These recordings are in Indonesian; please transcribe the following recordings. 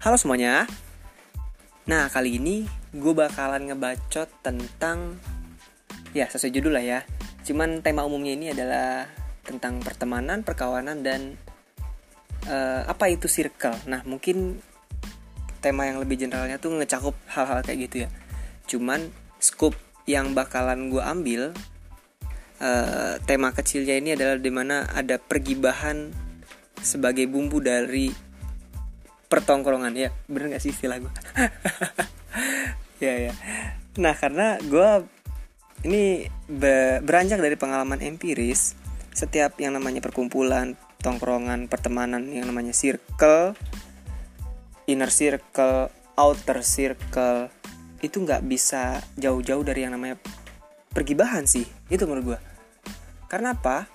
Halo semuanya. Nah, kali ini gue bakalan ngebacot tentang ya sesuai judul lah ya. Cuman tema umumnya ini adalah tentang pertemanan, perkawanan dan uh, apa itu circle. Nah, mungkin tema yang lebih generalnya tuh ngecakup hal-hal kayak gitu ya. Cuman scoop yang bakalan gue ambil uh, tema kecilnya ini adalah di mana ada pergibahan sebagai bumbu dari pertongkrongan. Ya bener gak sih istilah gue ya ya nah karena gue ini be beranjak dari pengalaman empiris setiap yang namanya perkumpulan tongkrongan pertemanan yang namanya circle inner circle outer circle itu nggak bisa jauh-jauh dari yang namanya pergibahan sih itu menurut gue karena apa?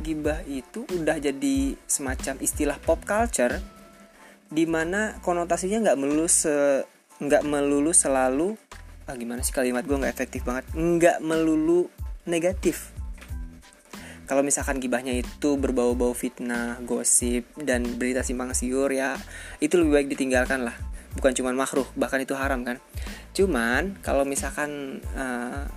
Gibah itu udah jadi semacam istilah pop culture di mana konotasinya nggak melulu se nggak melulu selalu ah gimana sih kalimat gue nggak efektif banget nggak melulu negatif kalau misalkan gibahnya itu berbau-bau fitnah, gosip, dan berita simpang siur ya itu lebih baik ditinggalkan lah. Bukan cuma makruh, bahkan itu haram kan. Cuman kalau misalkan uh,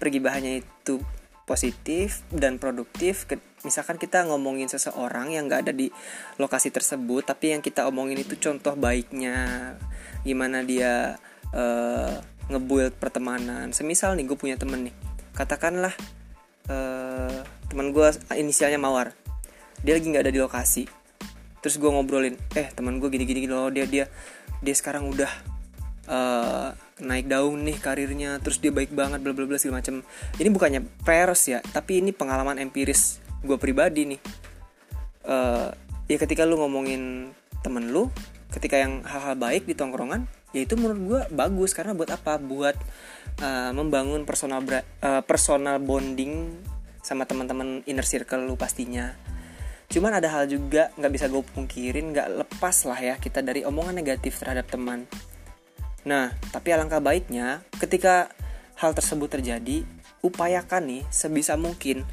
pergibahannya itu positif dan produktif misalkan kita ngomongin seseorang yang nggak ada di lokasi tersebut tapi yang kita omongin itu contoh baiknya gimana dia uh, ngebuild pertemanan. Semisal nih gue punya temen nih. Katakanlah uh, teman gue inisialnya mawar. Dia lagi nggak ada di lokasi. Terus gue ngobrolin eh teman gue gini gini loh dia dia dia sekarang udah uh, naik daun nih karirnya terus dia baik banget bla bla bla segala macam ini bukannya peres ya tapi ini pengalaman empiris gue pribadi nih. Uh, ya ketika lu ngomongin temen lu ketika yang hal-hal baik di tongkrongan ya itu menurut gue bagus. Karena buat apa? Buat uh, membangun personal uh, personal bonding sama teman-teman inner circle lu pastinya. Cuman ada hal juga nggak bisa gue pungkirin nggak lepas lah ya kita dari omongan negatif terhadap teman Nah, tapi alangkah baiknya ketika hal tersebut terjadi, upayakan nih sebisa mungkin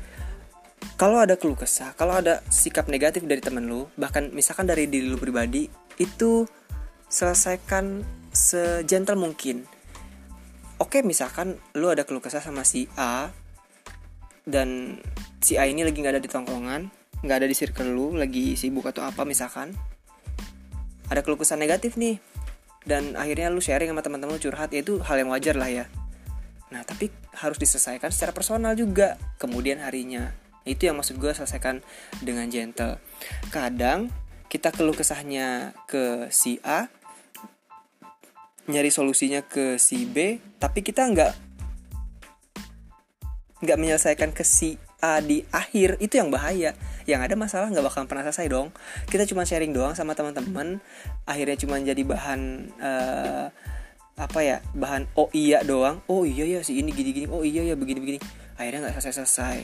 kalau ada keluh kesah, kalau ada sikap negatif dari temen lu, bahkan misalkan dari diri lu pribadi, itu selesaikan segentle mungkin. Oke, misalkan lu ada keluh kesah sama si A dan si A ini lagi nggak ada di tongkrongan, nggak ada di circle lu, lagi sibuk atau apa misalkan. Ada keluh kesah negatif nih, dan akhirnya lu sharing sama teman-teman curhat ya itu hal yang wajar lah ya. Nah tapi harus diselesaikan secara personal juga kemudian harinya. Itu yang maksud gue selesaikan dengan gentle. Kadang kita keluh kesahnya ke si A nyari solusinya ke si B tapi kita nggak nggak menyelesaikan ke si A di akhir itu yang bahaya yang ada masalah nggak bakal pernah selesai dong. Kita cuma sharing doang sama teman-teman. Akhirnya cuma jadi bahan uh, apa ya bahan oh iya doang. Oh iya ya si ini gini gini oh iya ya begini begini akhirnya nggak selesai selesai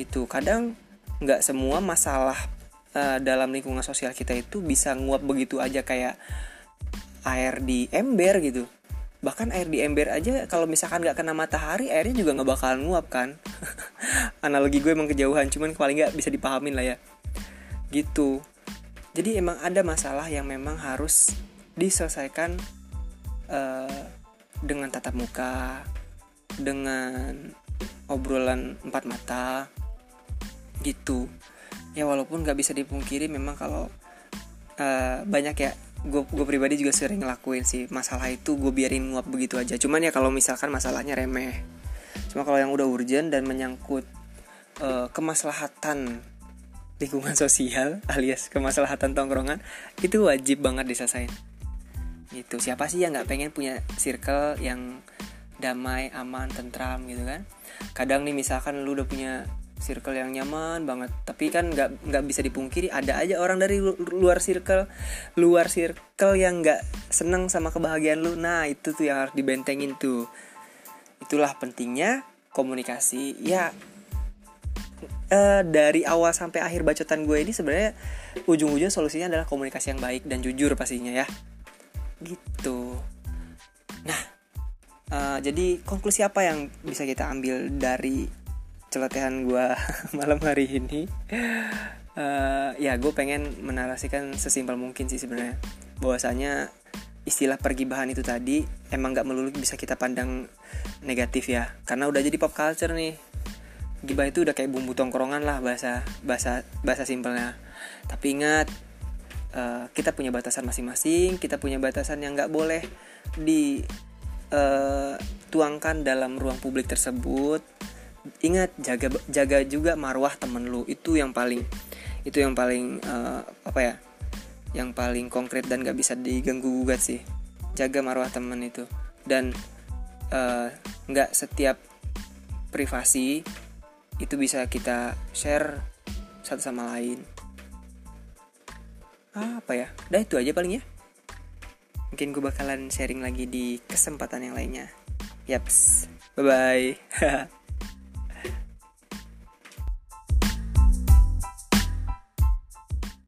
gitu. Kadang nggak semua masalah uh, dalam lingkungan sosial kita itu bisa nguap begitu aja kayak air di ember gitu bahkan air di ember aja kalau misalkan nggak kena matahari airnya juga nggak bakalan nguap kan? Analogi gue emang kejauhan cuman paling nggak bisa dipahamin lah ya. Gitu. Jadi emang ada masalah yang memang harus diselesaikan uh, dengan tatap muka dengan obrolan empat mata gitu. Ya walaupun nggak bisa dipungkiri memang kalau uh, banyak ya gue gue pribadi juga sering ngelakuin sih. Masalah itu gue biarin nguap begitu aja. Cuman ya kalau misalkan masalahnya remeh. Cuma kalau yang udah urgent dan menyangkut uh, kemaslahatan lingkungan sosial alias kemaslahatan tongkrongan itu wajib banget diselesain. Gitu. Siapa sih yang nggak pengen punya circle yang damai aman tentram gitu kan? Kadang nih misalkan lu udah punya circle yang nyaman banget. Tapi kan nggak nggak bisa dipungkiri ada aja orang dari luar circle luar circle yang nggak seneng sama kebahagiaan lu. Nah itu tuh yang harus dibentengin tuh. Itulah pentingnya komunikasi. Ya uh, dari awal sampai akhir bacotan gue ini sebenarnya ujung-ujung solusinya adalah komunikasi yang baik dan jujur pastinya ya. Gitu. Nah uh, jadi konklusi apa yang bisa kita ambil dari celotehan gue malam hari ini. Uh, ya gue pengen menarasikan sesimpel mungkin sih sebenarnya. Bahwasanya istilah pergibahan itu tadi emang nggak melulu bisa kita pandang negatif ya. Karena udah jadi pop culture nih. Gibah itu udah kayak bumbu tongkrongan lah bahasa bahasa bahasa simpelnya. Tapi ingat uh, kita punya batasan masing-masing kita punya batasan yang nggak boleh dituangkan uh, dalam ruang publik tersebut ingat jaga jaga juga marwah temen lu. Itu yang paling itu yang paling uh, apa ya yang paling konkret dan gak bisa diganggu gugat sih. Jaga marwah temen itu. Dan nggak uh, setiap privasi itu bisa kita share satu sama lain. Ah, apa ya? Udah itu aja paling ya. Mungkin gue bakalan sharing lagi di kesempatan yang lainnya. Yaps. Bye bye